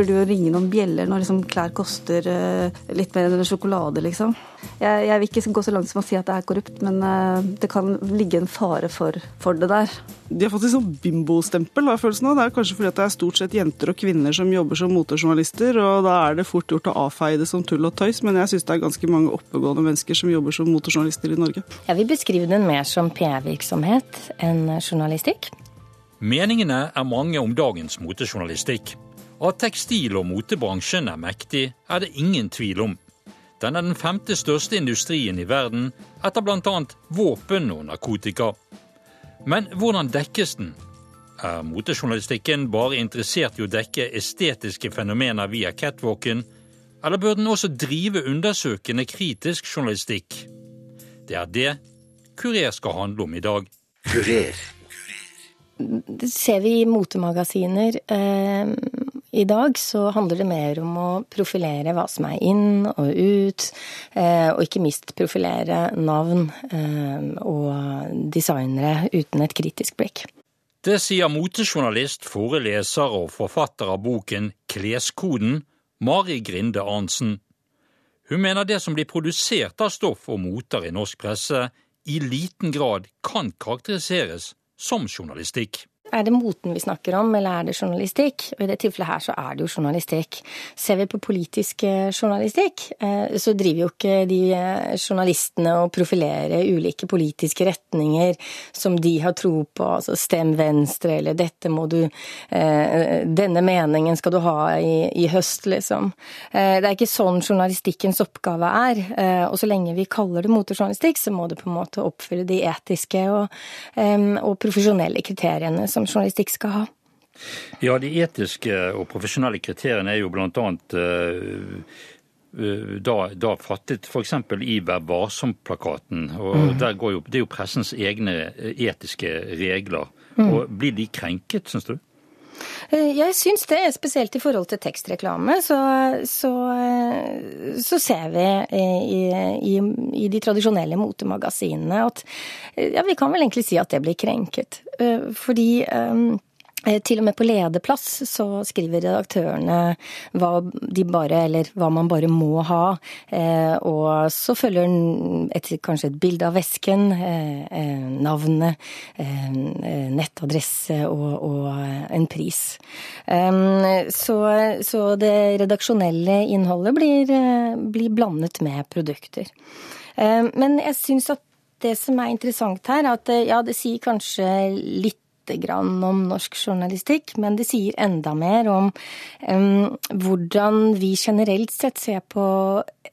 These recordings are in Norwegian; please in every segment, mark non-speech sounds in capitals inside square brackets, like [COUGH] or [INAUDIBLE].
burde jo ringe noen bjeller når liksom klær koster uh, litt mer enn sjokolade, liksom. Jeg, jeg, vil ikke gå så langt som å si at det er korrupt, men uh, det kan ligge en fare for, for det der. De har fått et sånn bimbo-stempel, har jeg følelsen av. Det er kanskje fordi det er stort sett jenter og kvinner som jobber som motejournalister, og da er det fort gjort å avfeie det som tull og tøys, men jeg syns det er ganske mange oppegående mennesker som jobber som motejournalister i Norge. Jeg vil beskrive den mer som PR-virksomhet enn journalistikk. Meningene er mange om dagens motejournalistikk. At tekstil- og motebransjen er mektig, er det ingen tvil om. Den er den femte største industrien i verden, etter bl.a. våpen og narkotika. Men hvordan dekkes den? Er motejournalistikken bare interessert i å dekke estetiske fenomener via catwalken, eller bør den også drive undersøkende kritisk journalistikk? Det er det Kurer skal handle om i dag. Kurer. Det ser vi i motemagasiner. Eh, I dag så handler det mer om å profilere hva som er inn og ut, eh, og ikke minst profilere navn eh, og designere uten et kritisk blikk. Det sier motejournalist, foreleser og forfatter av boken Kleskoden, Mari Grinde Arntzen. Hun mener det som blir produsert av stoff og moter i norsk presse, i liten grad kan karakteriseres som journalistikk. Er det moten vi snakker om, eller er det journalistikk? Og I det tilfellet her så er det jo journalistikk. Ser vi på politisk eh, journalistikk, eh, så driver jo ikke de eh, journalistene og profilerer ulike politiske retninger som de har tro på, altså stem venstre, eller dette må du Denne meningen skal du ha i, i høst, liksom. Det er ikke sånn journalistikkens oppgave er. Og så lenge vi kaller det motejournalistikk, så må det på en måte oppfylle de etiske og, og profesjonelle kriteriene som som journalistikk skal ha? Ja, de etiske og profesjonelle kriteriene er jo blant annet uh, da, da, fattet f.eks. i Vær varsom-plakaten. og mm. jo, Det er jo pressens egne etiske regler. Mm. og Blir de krenket, syns du? Jeg syns det, spesielt i forhold til tekstreklame. Så, så, så ser vi i, i, i, de tradisjonelle motemagasinene at ja, vi kan vel egentlig si at det blir krenket. Fordi Eh, til og med på lederplass så skriver redaktørene hva bare, hva man bare må ha. Eh, og så følger et, kanskje et bilde av vesken, eh, navnet, nettadresse og, og en pris. Så, så, det redaksjonelle innholdet blir, blir blandet med produkter. Men jeg syns at det som er interessant her, er at ja, det sier kanskje litt grann om norsk journalistikk, men det sier enda mer om um, hvordan vi generelt sett ser på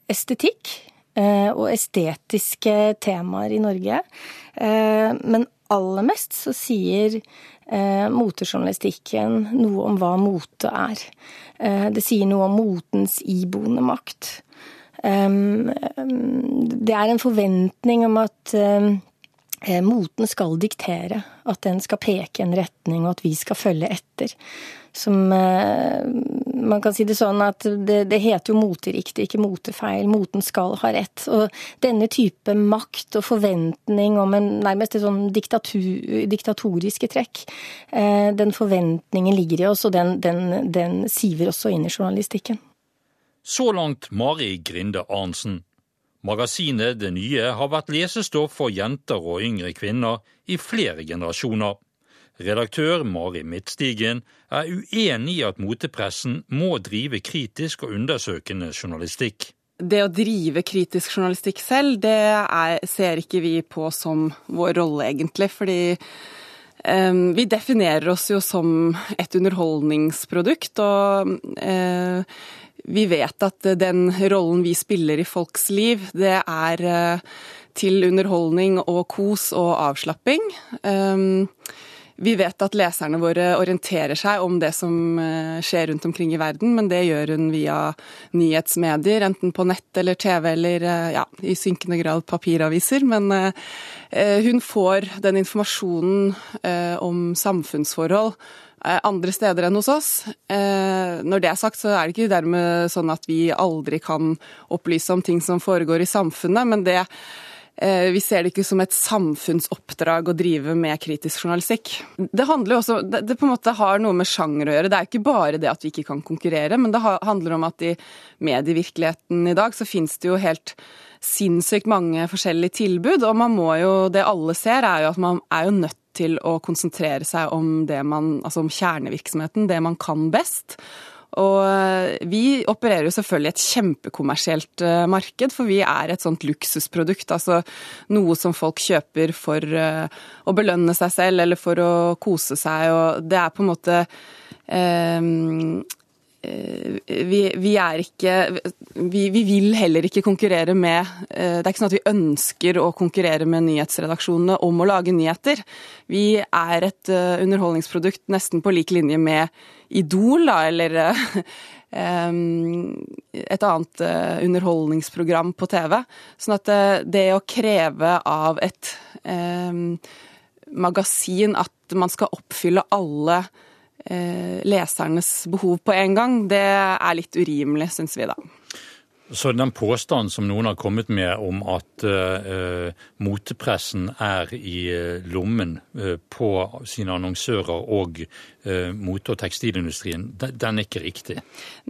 estetikk uh, og estetiske temaer i Norge. Uh, men aller mest så sier uh, motejournalistikken noe om hva mote er. det sier noe om motens iboende makt. Um, det er en forventning om at Eh, moten skal diktere, at den skal peke en retning, og at vi skal følge etter. Som eh, Man kan si det sånn at det, det heter jo moteriktig, ikke motefeil. Moten skal ha rett. Og denne type makt og forventning om en nærmest et sånn diktatoriske trekk, eh, den forventningen ligger i oss, og den, den, den siver også inn i journalistikken. Så langt Mari Grinde Arntzen. Magasinet Det Nye har vært lesestoff for jenter og yngre kvinner i flere generasjoner. Redaktør Mari Midtstigen er uenig i at motepressen må drive kritisk og undersøkende journalistikk. Det å drive kritisk journalistikk selv, det er, ser ikke vi på som vår rolle, egentlig. Fordi um, vi definerer oss jo som et underholdningsprodukt. og uh, vi vet at den rollen vi spiller i folks liv, det er eh, til underholdning og kos og avslapping. Um, vi vet at leserne våre orienterer seg om det som eh, skjer rundt omkring i verden, men det gjør hun via nyhetsmedier, enten på nett eller TV eller eh, ja, i synkende grad papiraviser. Men hun får den informasjonen om samfunnsforhold Eh, andre steder enn hos oss. Eh, når det er sagt, så er det ikke dermed sånn at vi aldri kan opplyse om ting som foregår i samfunnet, men det Eh, vi ser det ikke som et samfunnsoppdrag å drive med kritisk journalistikk. Det handler jo også, det, på en måte har noe med sjanger å gjøre. Det er ikke bare det at vi ikke kan konkurrere, men det handler om at i medievirkeligheten i dag så finnes det jo helt sinnssykt mange forskjellige tilbud, og man må jo, det alle ser er jo at man er jo nødt til å konsentrere seg om man, altså om kjernevirksomheten, det man kan best. Og eh, vi opererer jo selvfølgelig et kjempekommersielt eh, marked, for vi er et sånt luksusprodukt. Altså noe som folk kjøper for eh, å belønne seg selv eller for å kose seg. Og det er på en måte eh, vi, vi, er ikke vi, vi, vil heller ikke konkurrere med Det er ikke sånn at vi ønsker å konkurrere med nyhetsredaksjonene om å lage nyheter. Vi er et underholdningsprodukt nesten på lik linje med Idol, da, eller [LAUGHS] et annet eh, underholdningsprogram på TV. Sånn at eh, det å kreve av et magasin at man skal oppfylle alle eh, lesernes behov på en gang, det er litt urimelig, syns vi da. Så den påstanden som noen har kommet med om at uh, motepressen er i uh, lommen uh, på sine annonsører og mote- og tekstilindustrien, den, den, er ikke riktig?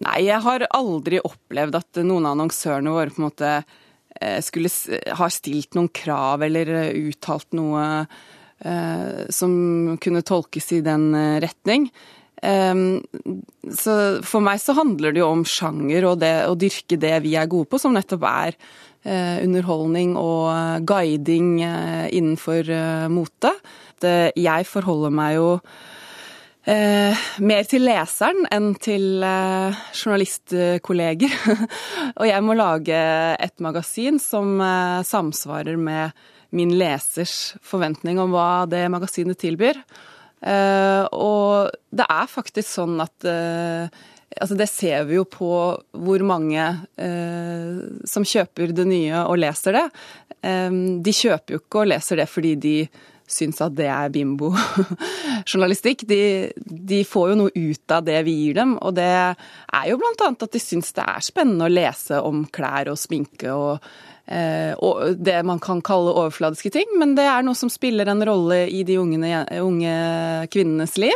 Nei, jeg har aldri opplevd at noen av annonsørene våre på en måte skulle ha stilt noen krav eller uttalt noe som kunne tolkes i den retning. Um, så for meg så handler det jo om sjanger og det å dyrke det vi er gode på, som nettopp er uh, underholdning og guiding innenfor mote. jeg forholder meg jo mer til leseren enn til journalistkolleger. [LAUGHS] og jeg må lage et magasin som samsvarer med min lesers forventning om hva det magasinet tilbyr. Uh, og det er faktisk sånn at uh, altså Det ser vi jo på hvor mange uh, som kjøper det nye og leser det. de kjøper jo ikke og leser det fordi de syns at det er bimbo-journalistikk. [LAUGHS] De, de, får jo noe ut av det vi gir dem, og det er jo blant annet at de syns det er spennende å lese om klær og sminke og Eh, det man kan kalle overfladiske ting, men det er noe som spiller en rolle i de unge, unge kvinnenes liv.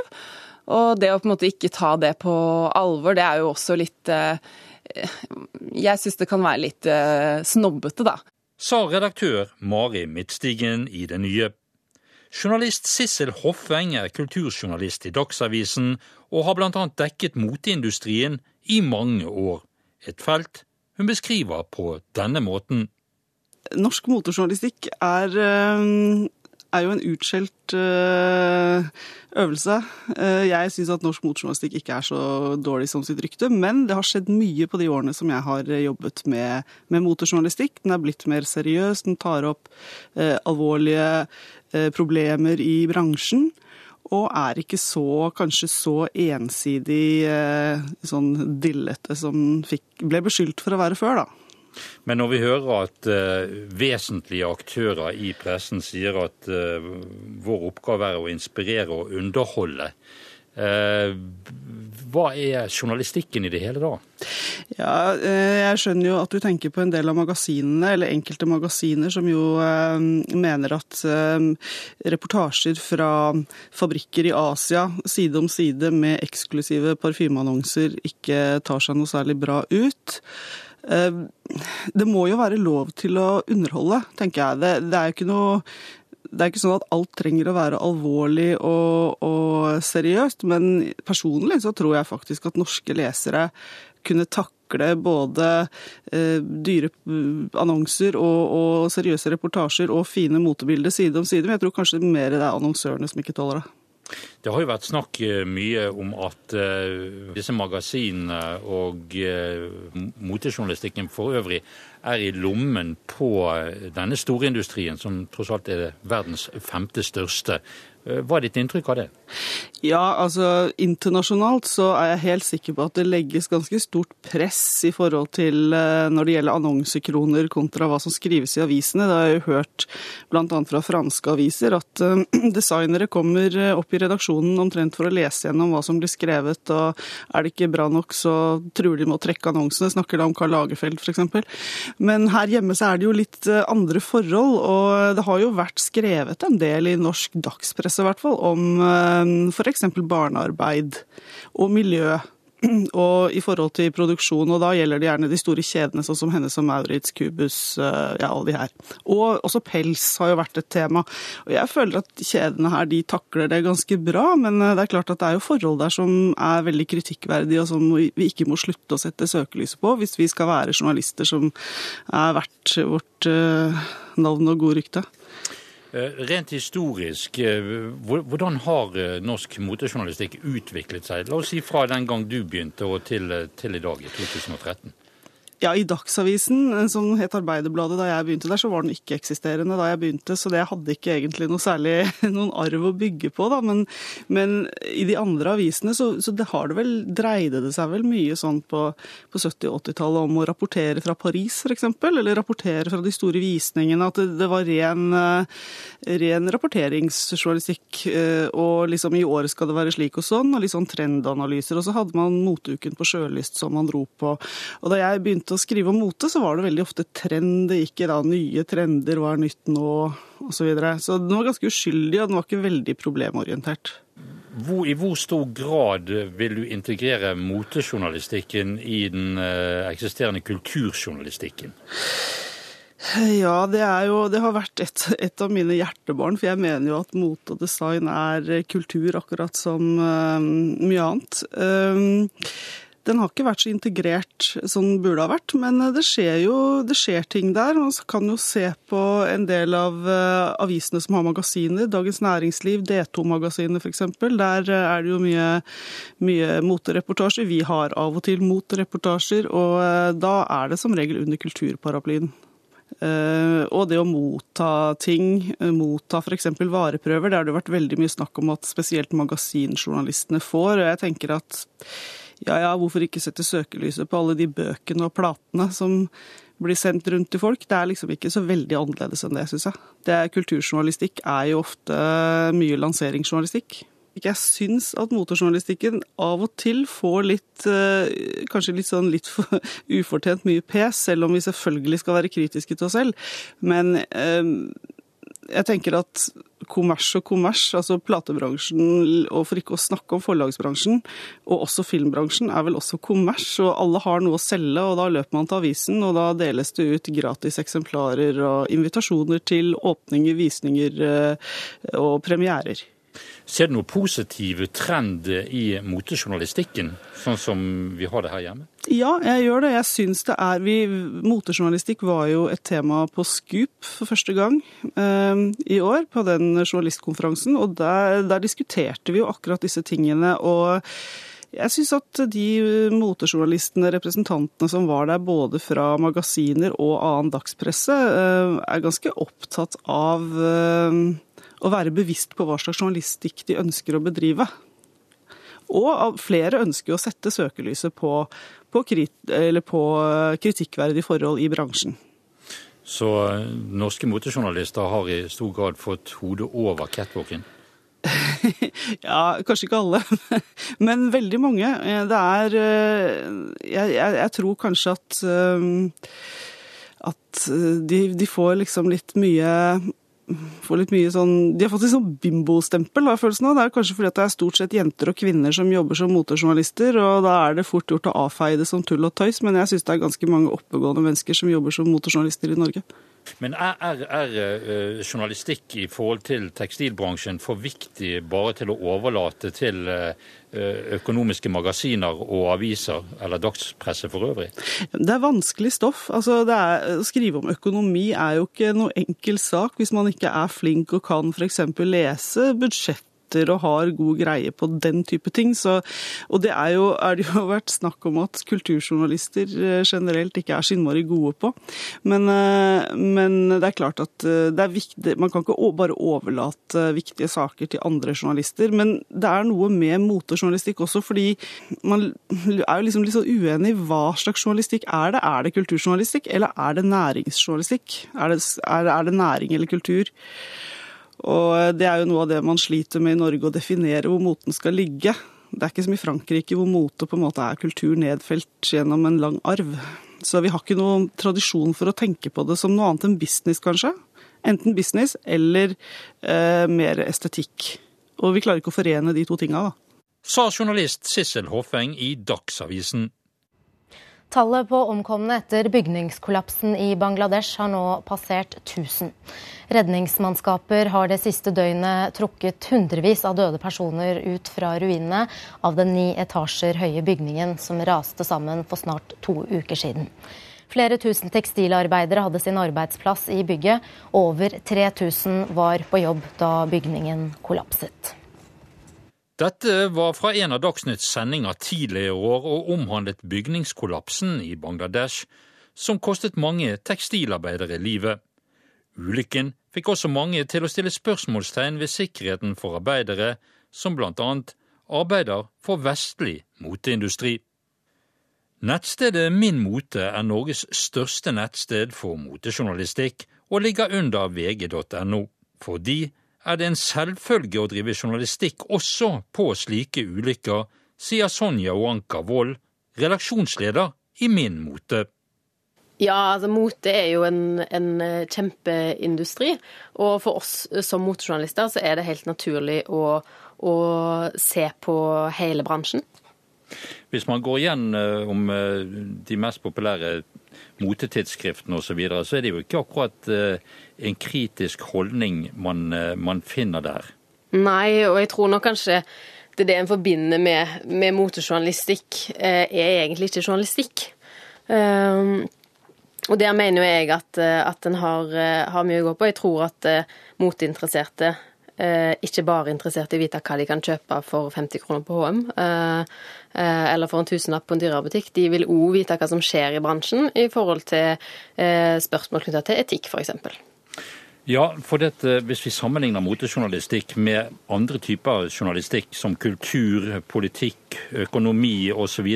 Og det å på en måte ikke ta det på alvor, det er jo også litt eh, Jeg syns det kan være litt eh, snobbete, da. Sa redaktør Mari Midtstigen i Det Nye. Journalist Sissel Hoffeng er kulturjournalist i Dagsavisen og har bl.a. dekket moteindustrien i mange år. Et felt hun beskriver på denne måten norsk motorjournalistikk er, eh, er jo en utskjelt eh, øvelse. Eh, jeg syns at norsk motorjournalistikk ikke er så dårlig som sitt rykte, men det har skjedd mye på de årene som jeg har jobbet med, med motorjournalistikk. Den er blitt mer seriøs, den tar opp alvorlige problemer i bransjen. Og er ikke så, kanskje så ensidig eh, sånn dillete som fikk, ble beskyldt for å være før, da. Men når vi hører at uh, vesentlige aktører i pressen sier at uh, vår oppgave er å inspirere og underholde, uh, hva er journalistikken i det hele da? Ja, Jeg skjønner jo at du tenker på en del av magasinene, eller enkelte magasiner, som jo mener at reportasjer fra fabrikker i Asia side om side med eksklusive parfymeannonser ikke tar seg noe særlig bra ut. Eh, det må jo være lov til å underholde, tenker jeg. Det, det er jo ikke noe det er ikke sånn at alt trenger å være alvorlig og, og, seriøst, men personlig så tror jeg faktisk at norske lesere kunne takle både eh, dyre annonser og, og, seriøse reportasjer og fine motebilder side om side. Men jeg tror kanskje mer det er annonsørene som ikke tåler det. Det har jo vært snakk eh, mye om at uh, disse magasinene og uh, motejournalistikken for øvrig er i lommen på denne storindustrien, som tross alt er verdens femte største. Eh, hva er ditt inntrykk av det? Ja, altså Internasjonalt så er jeg helt sikker på at det legges ganske stort press i forhold til eh, når det gjelder annonsekroner kontra hva som skrives i avisene. Det har jeg jo hørt bl.a. fra franske aviser at eh, [CLEARS THROAT] designere kommer opp i redaksjonen redaksjonen omtrent for å lese gjennom hva som blir skrevet, og er det ikke bra nok, så truer de med å trekke annonsene. Snakker da om Karl Lagerfeld f.eks. Men her hjemme så er det jo litt eh, andre forhold, og det har jo vært skrevet en del i norsk dagspresse i hvert fall om f.eks. barnearbeid og miljø [CLEARS THROAT] og i forhold til produksjon, og da gjelder det gjerne de store kjedene, sånn som Hennes og Maurits, Cubus, eh, ja, alle de her. Og også pels har jo vært et tema. Og jeg føler at kjedene her de takler det ganske bra, men eh, det er klart at det er jo forhold der som er veldig kritikkverdige, og som vi ikke må slutte å sette søkelyset på hvis vi skal være journalister som er verdt vårt eh, navn og gode rykte. Eh, rent historisk, eh, hvordan har eh, norsk motejournalistikk utviklet seg? La oss si fra den gang du begynte og til, til i dag, i 2013. Ja, I Dagsavisen, eh, som het Arbeiderbladet da jeg begynte der, så var den ikke-eksisterende da jeg begynte. Så det hadde ikke egentlig noe særlig [LAUGHS] noen arv å bygge på. da, Men, men i de andre avisene så, så, det har det vel, dreide det seg vel mye sånn på, på 70- og 80-tallet om å rapportere fra Paris f.eks. Eller rapportere fra de store visningene. At det, det var ren, eh, ren rapporteringsjournalistikk. Eh, og liksom i året skal det være slik og sånn, og litt sånn trendanalyser. Og så hadde man moteuken på Sjølyst som man dro på. Og da jeg begynte begynte å skrive om mote, så var det veldig ofte trend. Det gikk i da nye trender, hva er nytt nå, osv. Så, videre. så den var ganske uskyldig, og den var ikke veldig problemorientert. Hvor, I hvor stor grad vil du integrere motejournalistikken i den eh, eksisterende kulturjournalistikken? Ja, det, jo, det har vært et, et, av mine hjertebarn. For jeg mener jo at mote og design er kultur, akkurat som uh, mye annet. Uh, den har ikke vært så integrert som den burde ha vært, men det skjer jo det skjer ting der. Man kan jo se på en del av uh, avisene som har magasiner. Dagens Næringsliv, D2-magasinet f.eks. Der uh, er det jo mye, mye motereportasjer. Vi har av og til motereportasjer, og uh, da er det som regel under kulturparaplyen. Uh, og det å motta ting, motta f.eks. vareprøver, det har det vært veldig mye snakk om at spesielt magasinjournalistene får. og Jeg tenker at ja ja, hvorfor ikke sette søkelyset på alle de bøkene og platene som blir sendt rundt til folk? Det er liksom ikke så veldig annerledes enn det, syns jeg. Det er, kulturjournalistikk er jo ofte mye lanseringsjournalistikk. Jeg syns at motorjournalistikken av og til får litt eh, Kanskje litt sånn litt for [LAUGHS] ufortjent mye pes, selv om vi selvfølgelig skal være kritiske til oss selv. Men eh, jeg tenker at kommers og kommers, altså platebransjen, og for ikke å snakke om forlagsbransjen, og også filmbransjen, er vel også kommers. Og alle har noe å selge, og da løper man til avisen, og da deles det ut gratis eksemplarer og invitasjoner til åpninger, visninger eh, og premierer. Ser du noen positiv trend i motejournalistikken, sånn som vi har det her hjemme? Ja, jeg gjør det. Jeg syns det er vi, Motejournalistikk var jo et tema på Scoop for første gang eh, i år, på den journalistkonferansen. Og der, der diskuterte vi jo akkurat disse tingene. og jeg syns at de motejournalistene, representantene som var der, både fra magasiner og annen dagspresse, eh, er ganske opptatt av eh, å være bevisst på hva slags journalistikk de ønsker å bedrive. Og flere ønsker å sette søkelyset på, på, krit, på kritikkverdige forhold i bransjen. Så eh, norske motejournalister har i stor grad fått hodet over catwalken? [LAUGHS] ja, kanskje ikke alle, [LAUGHS] men veldig mange. Eh, det er eh, Jeg, jeg, jeg tror kanskje at at de, de, får liksom litt mye får litt mye sånn De har fått litt sånn bimbostempel, har følelsen av. Det er kanskje fordi det er stort sett jenter og kvinner som jobber som motejournalister, og da er det fort gjort å avfeie det som tull og tøys, men jeg syns det er ganske mange oppegående mennesker som jobber som motejournalister i Norge. Men er, er, er, eh, journalistikk i forhold til tekstilbransjen for viktig bare til å overlate til eh, økonomiske magasiner og aviser, eller dagspresse for øvrig? Det er vanskelig stoff. Altså, er, å skrive om økonomi er jo ikke noe enkel sak hvis man ikke er flink og kan f.eks. lese budsjett sitter og har god greie på den type ting. Så, og det er, jo, er det jo [LAUGHS] vært snakk om at kulturjournalister eh, generelt ikke er så innmari gode på. Men, eh, men, det er klart at eh, det er viktig, man kan ikke bare overlate viktige saker til andre journalister. Men det er noe med motejournalistikk også, fordi man er jo liksom litt sånn uenig i hva slags journalistikk er det. Er det kulturjournalistikk, eller er det næringsjournalistikk? Er det, er, er det næring eller kultur? Og det er jo noe av det man sliter med i Norge, å definere hvor moten skal ligge. Det er ikke som i Frankrike, hvor mote på en måte er kultur nedfelt gjennom en lang arv. Så vi har ikke noen tradisjon for å tenke på det som noe annet enn business, kanskje. Enten business eller eh, mer estetikk. Og vi klarer ikke å forene de to tinga, da. Sa journalist Sissel Hoffeng i Dagsavisen. Tallet på omkomne etter bygningskollapsen i Bangladesh har nå passert 1000. Redningsmannskaper har det siste døgnet trukket hundrevis av døde personer ut fra ruinene av den ni etasjer høye bygningen som raste sammen for snart to uker siden. Flere tusen tekstilarbeidere hadde sin arbeidsplass i bygget. Over 3000 var på jobb da bygningen kollapset. Dette var fra en av Dagsnytts sendinger tidligere i år og omhandlet bygningskollapsen i Bangladesh, som kostet mange tekstilarbeidere livet. Ulykken fikk også mange til å stille spørsmålstegn ved sikkerheten for arbeidere som annet arbeider for vestlig moteindustri. Nettstedet Min Mote er Norges største nettsted for motejournalistikk og ligger under vg.no, fordi er det en selvfølge å drive journalistikk også på slike ulykker, sier Sonja Oanka Wold, redaksjonsleder i Min Mote. Ja, altså mote er jo en, en, eh, kjempeindustri. Og for oss som motejournalister så er det helt naturlig å, å se på hele bransjen. Hvis man går igjen eh, om eh, de mest populære motetidsskriftene osv., så, videre, så er det jo ikke akkurat en kritisk holdning man, man, finner der. Nei, og jeg tror nok kanskje det, det en forbinder med, med motejournalistikk, er egentlig ikke journalistikk. Um, og der mener jo jeg at, at en har, har, mye å gå på. Jeg tror at uh, moteinteresserte ikke bare er interessert i å vite hva de kan kjøpe for 50 kroner på HM, uh, eller for en tusenlapp på en dyrebutikk. De vil òg vite hva som skjer i bransjen i forhold til spørsmål knytta til etikk, f.eks. Ja, for dette, Hvis vi sammenligner motejournalistikk med andre typer journalistikk, som kultur, politikk, økonomi osv.,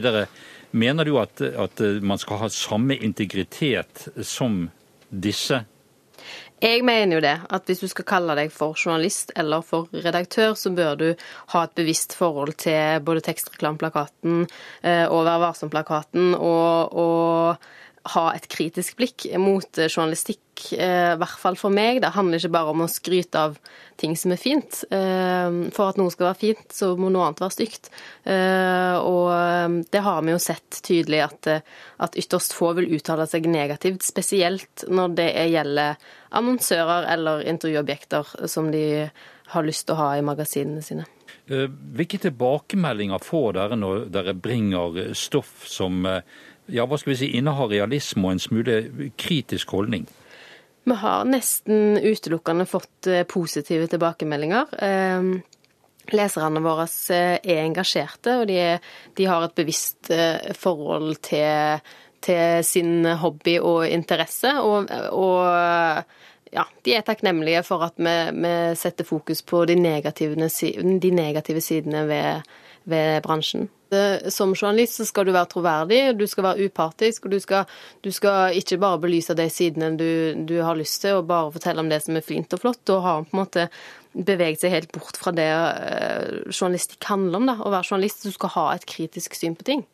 mener du at, at man skal ha samme integritet som disse? Jeg mener jo det, at hvis du skal kalle deg for journalist eller for redaktør, så bør du ha et bevisst forhold til både tekstreklameplakaten eh, og Vær varsom-plakaten og, og ha et kritisk blikk mot journalistikk, eh, i hvert fall for meg. Det handler ikke bare om å skryte av ting som er fint. Eh, for at noe skal være fint, så må noe annet være stygt. Eh, og det har vi jo sett tydelig at, at ytterst få vil uttale seg negativt, spesielt når det gjelder annonsører eller intervjuobjekter som de har lyst til å ha i magasinene sine. Hvilke tilbakemeldinger får dere når dere bringer stoff som ja, hva skal vi si, innehar realisme og en smule kritisk holdning? Vi har nesten utelukkende fått eh, positive tilbakemeldinger. Ehm, leserne våre eh, er engasjerte, og de, de har et bevisst eh, forhold til, til, sin hobby og interesse. Og, og ja, de er takknemlige for at vi, vi setter fokus på de negative, de negative sidene ved, ved bransjen. Som journalist så skal du være troverdig, du skal være upartisk, og du skal, du skal ikke bare belyse de sidene du, du, har lyst til, og bare fortelle om det som er fint og flott. Da har han på en måte beveget seg helt bort fra det uh, journalistikk handler om. Da. Å være journalist, du skal ha et kritisk syn på ting.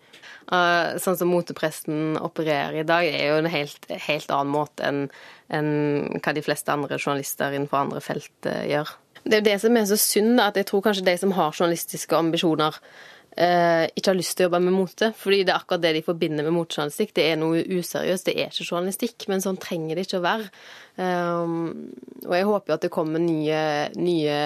Uh, sånn som motepresten opererer i dag, er jo en helt, helt annen måte enn en hva de fleste andre journalister innenfor andre felt gjør. Det er jo det som er så synd, at jeg tror kanskje de som har journalistiske ambisjoner, eh, ikke har lyst til å jobbe med mote. Fordi det er akkurat det de forbinder med motejournalistikk. Det er noe useriøst, det er ikke journalistikk. Men sånn trenger det ikke å være. Um, og jeg håper jo at det kommer nye, nye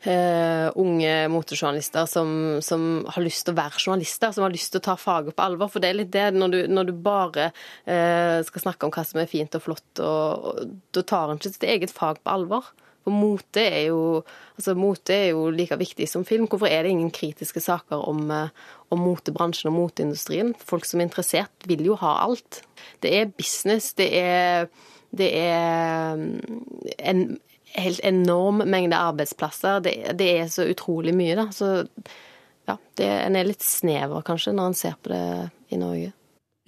Uh, unge motejournalister som, som, har lyst til å være journalister, som har lyst til å ta faget på alvor. For det er litt det, når du, når du bare uh, skal snakke om hva som er fint og flott, og, og da tar en ikke sitt eget fag på alvor. For mote er, jo, altså mote er jo like viktig som film. Hvorfor er det ingen kritiske saker om, eh, om motebransjen og moteindustrien? Folk som er interessert, vil jo ha alt. Det er business. Det er, det er mm, en helt enorm mengde arbeidsplasser. Det, det er så utrolig mye, da. Så ja, det, en er litt snever kanskje når en ser på det i Norge.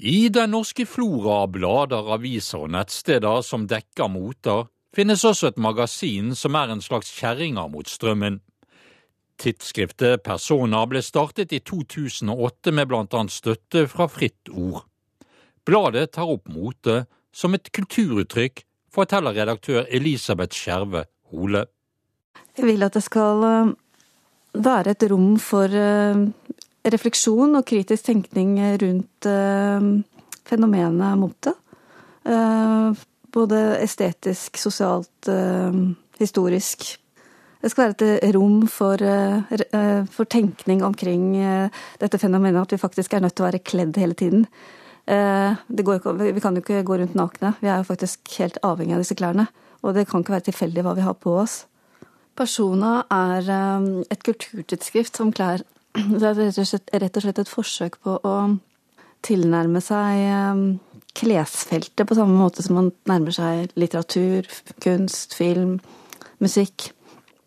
I den norske flora av blader, aviser og nettsteder som dekker moter, finnes også et magasin som er en slags kjerringer mot strømmen. Tidsskriftet Persona ble startet i 2008 med annet støtte fra Fritt Ord. Bladet tar opp mote som et kulturuttrykk, forteller redaktør Elisabeth Skjerve Hole. Jeg vil at det skal eh, være et rom for eh, refleksjon og kritisk tenkning rundt eh, fenomenet mote. Både estetisk, sosialt, historisk. Det skal være et rom for, for tenkning omkring dette fenomenet, at vi faktisk er nødt til å være kledd hele tiden. Ikke, vi kan jo ikke gå rundt nakne. Vi er jo faktisk helt avhengig av disse klærne. Og det kan ikke være tilfeldig hva vi har på oss. Persona er et kulturtidsskrift som klær. [CLEARS THROAT] Det er rett og, slett, et forsøk på å tilnærme seg klesfeltet på samme måte som man nærmer seg litteratur, kunst, film, musikk.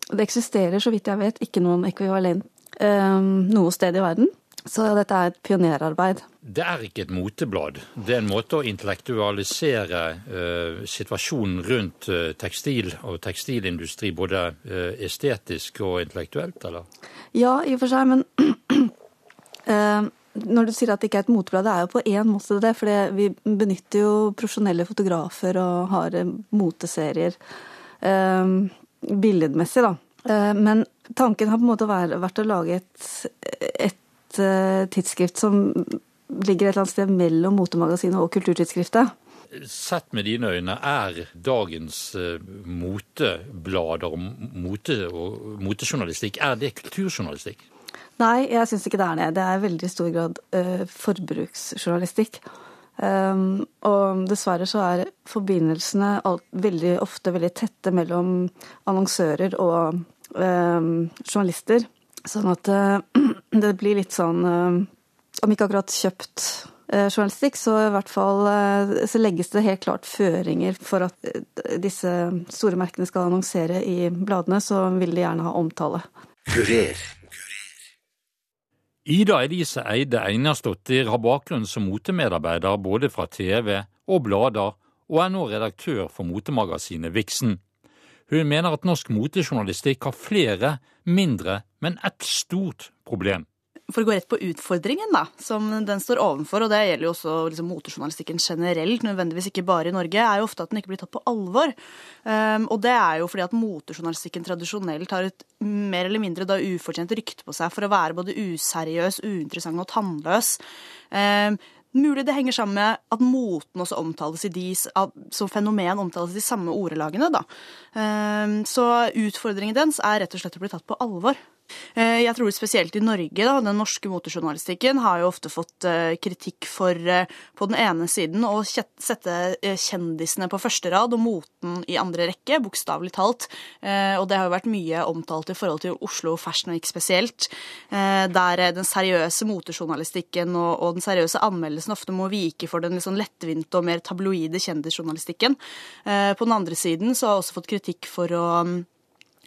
Det eksisterer, så vidt jeg vet, ikke noen ekvivalent um, noe sted i verden. Så dette er et pionerarbeid. Det er ikke et moteblad. Det er en måte å intellektualisere uh, situasjonen rundt uh, tekstil og tekstilindustri, både uh, estetisk og intellektuelt, eller? Ja, i og for seg, men [CLEARS THROAT] når du sier at det ikke er et moteblad, det er jo på én måte det. For vi benytter jo profesjonelle fotografer og har moteserier. billedmessig, da. men tanken har på en måte vært å lage et, et Eh, tidsskrift som ligger et eller annet sted mellom motemagasinet og kulturtidsskriftet. Sett med dine øyne, er dagens uh, moteblader mote, og motejournalistikk er det kulturjournalistikk? Nei, jeg syns ikke det er det. Det er i veldig stor grad uh, forbruksjournalistikk. Um, og dessverre så er forbindelsene alt, veldig ofte veldig tette mellom annonsører og um, journalister. Sånn at uh, [CLEARS THROAT] det blir litt sånn uh, Om ikke akkurat kjøpt journalistikk, så i hvert fall så legges det helt klart føringer for at disse store merkene skal annonsere i bladene, så vil de gjerne ha omtale. Kurer. Ida Elise Eide Einarsdottir har bakgrunn som motemedarbeider både fra TV og blader, og er nå redaktør for motemagasinet Vixen. Hun mener at norsk motejournalistikk har flere mindre, men ett stort problem. For å gå rett på utfordringen da, som den står overfor, og det gjelder jo også liksom, motejournalistikken generelt, nødvendigvis ikke bare i Norge, er jo ofte at den ikke blir tatt på alvor. Um, og det er jo fordi at motejournalistikken tradisjonelt har et mer eller mindre da ufortjent rykte på seg for å være både useriøs, uinteressant og tannløs. Um, Mulig det henger sammen med at moten også omtales i de, som fenomen omtales i de samme ordelagene. Da. Ehm, så utfordringen dens er rett og slett å bli tatt på alvor. Eh, jeg tror spesielt i Norge, da, den norske motejournalistikken har jo ofte fått eh, kritikk for eh, på den ene siden å sette kjendisene på første rad og moten i andre rekke, bokstavelig talt. Og det har jo vært mye omtalt i forhold til Oslo Fashion Week spesielt, der den seriøse motejournalistikken og den seriøse anmeldelsen ofte må vike for den liksom lettvinte og mer tabloide kjendisjournalistikken. På den andre siden så har jeg også fått kritikk for å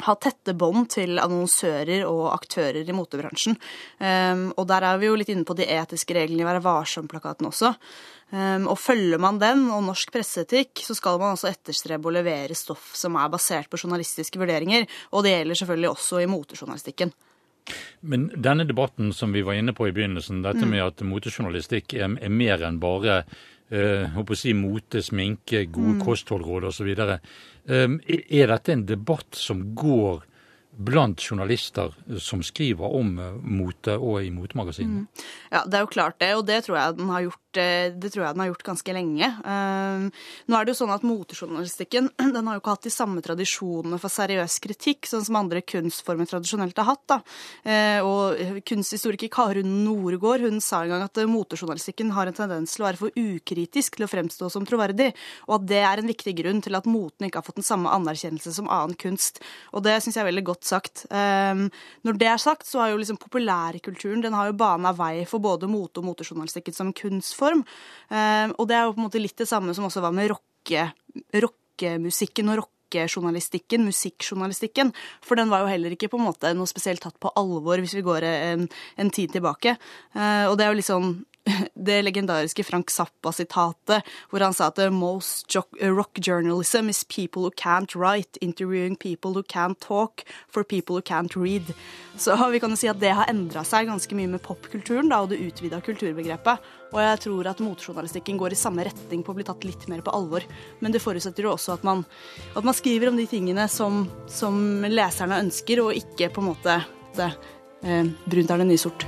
ha tette bånd til annonsører og aktører i motebransjen. Um, og der er vi jo litt inne på de etiske reglene i Være varsom-plakaten også. Um, og følger man den og norsk presseetikk, så skal man altså etterstrebe å levere stoff som er basert på journalistiske vurderinger. Og det gjelder selvfølgelig også i motejournalistikken. Men denne debatten som vi var inne på i begynnelsen, dette mm. med at motejournalistikk er mer enn bare eh, å si mote, sminke, gode mm. kostholdråd osv. Eh, er dette en debatt som går blant journalister som skriver om eh, mote og i motemagasinene? Mm. Ja, det er jo klart det, og det tror jeg den har gjort Eh, det tror jeg den har gjort ganske lenge. Eh, nå er det jo sånn at Motejournalistikken [CLEARS THROAT] den har jo ikke hatt de samme tradisjonene for seriøs kritikk, sånn som andre kunstformer tradisjonelt har hatt. da. Eh, og Kunsthistoriker Karun Noregård hun sa en gang at motejournalistikken har en tendens til å være for ukritisk til å fremstå som troverdig, og at det er en viktig grunn til at moten ikke har fått den samme anerkjennelse som annen kunst. Og det syns jeg er veldig godt sagt. Når det er sagt, så har jo liksom populærkulturen den har jo bana vei for både mote- og motejournalistikken som kunstform. Ehm, og det er jo på en måte litt det samme som også var med rockemusikken og rockejournalistikken, musikkjournalistikken. For den var jo heller ikke på en måte noe spesielt tatt på alvor hvis vi går en, en tid tilbake. Uh, og det er jo litt sånn [LAUGHS] det legendariske Frank Zappa-sitatet, hvor han sa at most rock journalism is people who can't write, interviewing people who can't talk, for people who can't read. Så [LAUGHS] vi kan jo si at det har endra seg ganske mye med popkulturen og det utvida kulturbegrepet. Og jeg tror at motejournalistikken går i samme retning på å bli tatt litt mer på alvor. Men det forutsetter jo også at man, at man skriver om de tingene som, som leserne ønsker, og ikke på en måte det, eh, brunt er det nye sort.